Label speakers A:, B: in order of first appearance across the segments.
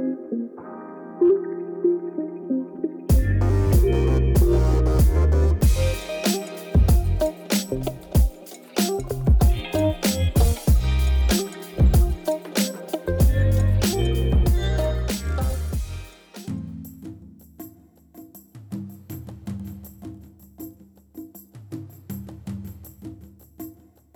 A: thank you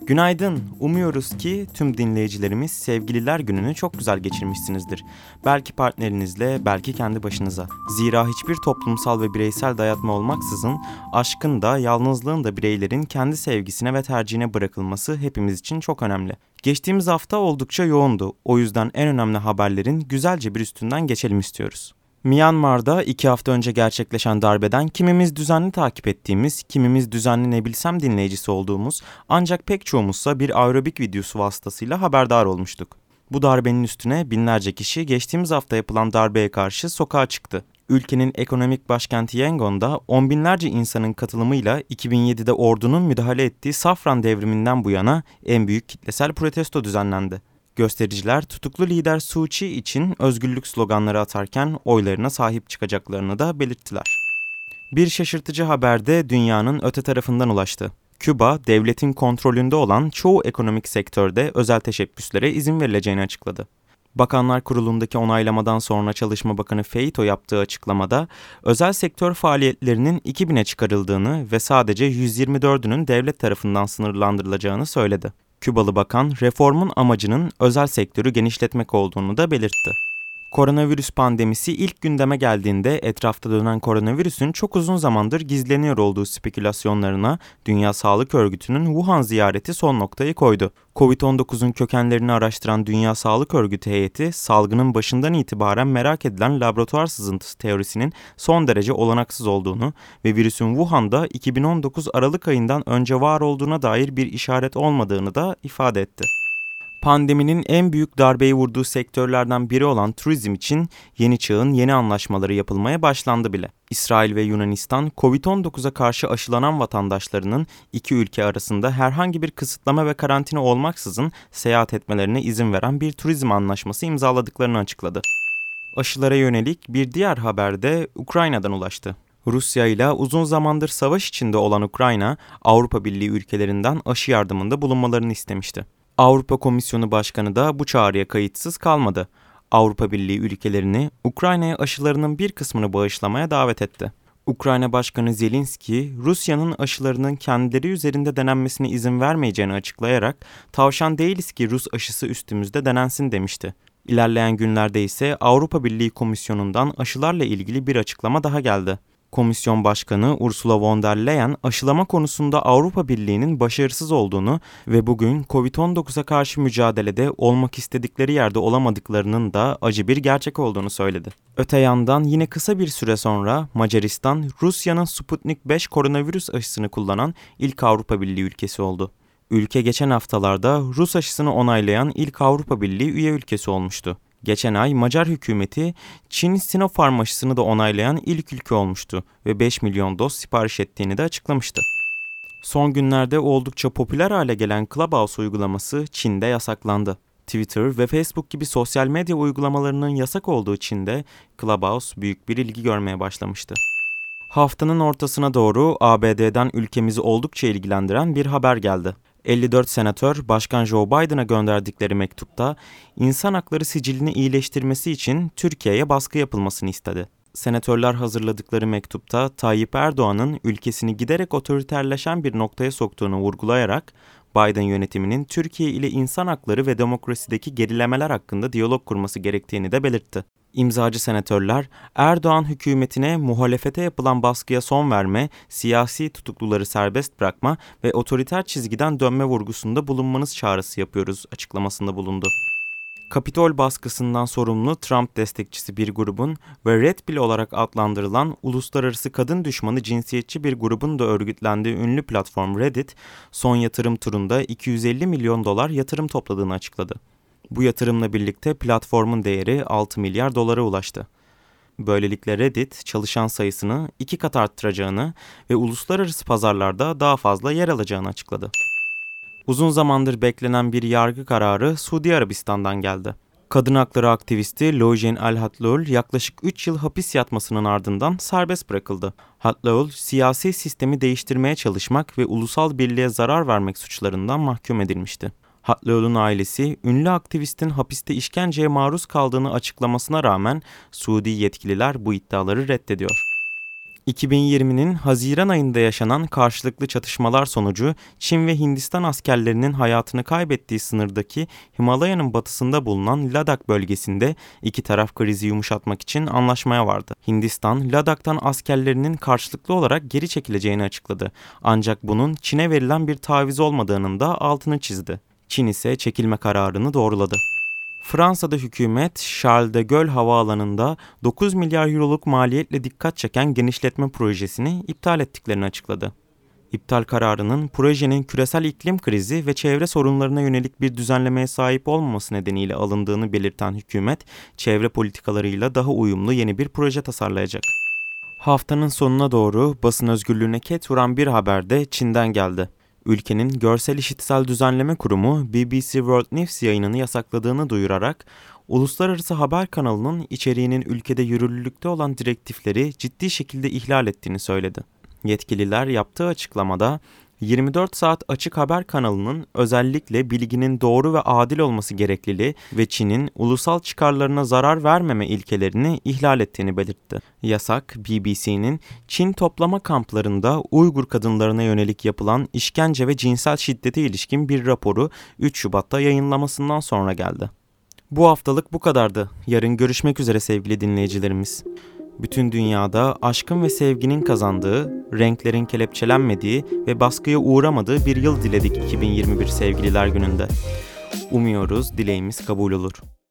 A: Günaydın. Umuyoruz ki tüm dinleyicilerimiz Sevgililer Günü'nü çok güzel geçirmişsinizdir. Belki partnerinizle, belki kendi başınıza. Zira hiçbir toplumsal ve bireysel dayatma olmaksızın aşkın da yalnızlığın da bireylerin kendi sevgisine ve tercihine bırakılması hepimiz için çok önemli. Geçtiğimiz hafta oldukça yoğundu. O yüzden en önemli haberlerin güzelce bir üstünden geçelim istiyoruz. Myanmar'da iki hafta önce gerçekleşen darbeden kimimiz düzenli takip ettiğimiz, kimimiz düzenli ne bilsem dinleyicisi olduğumuz ancak pek çoğumuzsa bir aerobik videosu vasıtasıyla haberdar olmuştuk. Bu darbenin üstüne binlerce kişi geçtiğimiz hafta yapılan darbeye karşı sokağa çıktı. Ülkenin ekonomik başkenti Yangon'da on binlerce insanın katılımıyla 2007'de ordunun müdahale ettiği Safran devriminden bu yana en büyük kitlesel protesto düzenlendi. Göstericiler tutuklu lider Suu Kyi için özgürlük sloganları atarken oylarına sahip çıkacaklarını da belirttiler. Bir şaşırtıcı haber de dünyanın öte tarafından ulaştı. Küba, devletin kontrolünde olan çoğu ekonomik sektörde özel teşebbüslere izin verileceğini açıkladı. Bakanlar Kurulu'ndaki onaylamadan sonra Çalışma Bakanı Feito yaptığı açıklamada özel sektör faaliyetlerinin 2000'e çıkarıldığını ve sadece 124'ünün devlet tarafından sınırlandırılacağını söyledi. Kübalı bakan reformun amacının özel sektörü genişletmek olduğunu da belirtti. Koronavirüs pandemisi ilk gündeme geldiğinde etrafta dönen koronavirüsün çok uzun zamandır gizleniyor olduğu spekülasyonlarına Dünya Sağlık Örgütü'nün Wuhan ziyareti son noktayı koydu. Covid-19'un kökenlerini araştıran Dünya Sağlık Örgütü heyeti, salgının başından itibaren merak edilen laboratuvar sızıntısı teorisinin son derece olanaksız olduğunu ve virüsün Wuhan'da 2019 Aralık ayından önce var olduğuna dair bir işaret olmadığını da ifade etti pandeminin en büyük darbeyi vurduğu sektörlerden biri olan turizm için yeni çağın yeni anlaşmaları yapılmaya başlandı bile. İsrail ve Yunanistan, Covid-19'a karşı aşılanan vatandaşlarının iki ülke arasında herhangi bir kısıtlama ve karantina olmaksızın seyahat etmelerine izin veren bir turizm anlaşması imzaladıklarını açıkladı. Aşılara yönelik bir diğer haber de Ukrayna'dan ulaştı. Rusya ile uzun zamandır savaş içinde olan Ukrayna, Avrupa Birliği ülkelerinden aşı yardımında bulunmalarını istemişti. Avrupa Komisyonu Başkanı da bu çağrıya kayıtsız kalmadı. Avrupa Birliği ülkelerini Ukrayna'ya aşılarının bir kısmını bağışlamaya davet etti. Ukrayna Başkanı Zelenski, Rusya'nın aşılarının kendileri üzerinde denenmesine izin vermeyeceğini açıklayarak, tavşan değiliz ki Rus aşısı üstümüzde denensin demişti. İlerleyen günlerde ise Avrupa Birliği Komisyonu'ndan aşılarla ilgili bir açıklama daha geldi. Komisyon Başkanı Ursula von der Leyen aşılama konusunda Avrupa Birliği'nin başarısız olduğunu ve bugün Covid-19'a karşı mücadelede olmak istedikleri yerde olamadıklarının da acı bir gerçek olduğunu söyledi. Öte yandan yine kısa bir süre sonra Macaristan, Rusya'nın Sputnik 5 koronavirüs aşısını kullanan ilk Avrupa Birliği ülkesi oldu. Ülke geçen haftalarda Rus aşısını onaylayan ilk Avrupa Birliği üye ülkesi olmuştu. Geçen ay Macar hükümeti Çin Sinopharm aşısını da onaylayan ilk ülke olmuştu ve 5 milyon doz sipariş ettiğini de açıklamıştı. Son günlerde oldukça popüler hale gelen Clubhouse uygulaması Çin'de yasaklandı. Twitter ve Facebook gibi sosyal medya uygulamalarının yasak olduğu Çin'de Clubhouse büyük bir ilgi görmeye başlamıştı. Haftanın ortasına doğru ABD'den ülkemizi oldukça ilgilendiren bir haber geldi. 54 senatör Başkan Joe Biden'a gönderdikleri mektupta insan hakları sicilini iyileştirmesi için Türkiye'ye baskı yapılmasını istedi. Senatörler hazırladıkları mektupta Tayyip Erdoğan'ın ülkesini giderek otoriterleşen bir noktaya soktuğunu vurgulayarak Biden yönetiminin Türkiye ile insan hakları ve demokrasideki gerilemeler hakkında diyalog kurması gerektiğini de belirtti. İmzacı senatörler Erdoğan hükümetine muhalefete yapılan baskıya son verme, siyasi tutukluları serbest bırakma ve otoriter çizgiden dönme vurgusunda bulunmanız çağrısı yapıyoruz açıklamasında bulundu. Kapitol baskısından sorumlu Trump destekçisi bir grubun ve Red Pill olarak adlandırılan uluslararası kadın düşmanı cinsiyetçi bir grubun da örgütlendiği ünlü platform Reddit, son yatırım turunda 250 milyon dolar yatırım topladığını açıkladı. Bu yatırımla birlikte platformun değeri 6 milyar dolara ulaştı. Böylelikle Reddit çalışan sayısını iki kat arttıracağını ve uluslararası pazarlarda daha fazla yer alacağını açıkladı. Uzun zamandır beklenen bir yargı kararı Suudi Arabistan'dan geldi. Kadın hakları aktivisti Lojen El Hatloul yaklaşık 3 yıl hapis yatmasının ardından serbest bırakıldı. Hatloul, siyasi sistemi değiştirmeye çalışmak ve ulusal birliğe zarar vermek suçlarından mahkum edilmişti. Hatloul'un ailesi, ünlü aktivistin hapiste işkenceye maruz kaldığını açıklamasına rağmen Suudi yetkililer bu iddiaları reddediyor. 2020'nin Haziran ayında yaşanan karşılıklı çatışmalar sonucu Çin ve Hindistan askerlerinin hayatını kaybettiği sınırdaki Himalaya'nın batısında bulunan Ladak bölgesinde iki taraf krizi yumuşatmak için anlaşmaya vardı. Hindistan, Ladak'tan askerlerinin karşılıklı olarak geri çekileceğini açıkladı. Ancak bunun Çin'e verilen bir taviz olmadığının da altını çizdi. Çin ise çekilme kararını doğruladı. Fransa'da hükümet Charles de Gaulle havaalanında 9 milyar euroluk maliyetle dikkat çeken genişletme projesini iptal ettiklerini açıkladı. İptal kararının projenin küresel iklim krizi ve çevre sorunlarına yönelik bir düzenlemeye sahip olmaması nedeniyle alındığını belirten hükümet, çevre politikalarıyla daha uyumlu yeni bir proje tasarlayacak. Haftanın sonuna doğru basın özgürlüğüne ket vuran bir haber de Çin'den geldi. Ülkenin Görsel İşitsel Düzenleme Kurumu BBC World News yayınını yasakladığını duyurarak uluslararası haber kanalının içeriğinin ülkede yürürlülükte olan direktifleri ciddi şekilde ihlal ettiğini söyledi. Yetkililer yaptığı açıklamada 24 saat açık haber kanalının özellikle bilginin doğru ve adil olması gerekliliği ve Çin'in ulusal çıkarlarına zarar vermeme ilkelerini ihlal ettiğini belirtti. Yasak, BBC'nin Çin toplama kamplarında Uygur kadınlarına yönelik yapılan işkence ve cinsel şiddete ilişkin bir raporu 3 Şubat'ta yayınlamasından sonra geldi. Bu haftalık bu kadardı. Yarın görüşmek üzere sevgili dinleyicilerimiz bütün dünyada aşkın ve sevginin kazandığı, renklerin kelepçelenmediği ve baskıya uğramadığı bir yıl diledik 2021 sevgililer gününde. Umuyoruz dileğimiz kabul olur.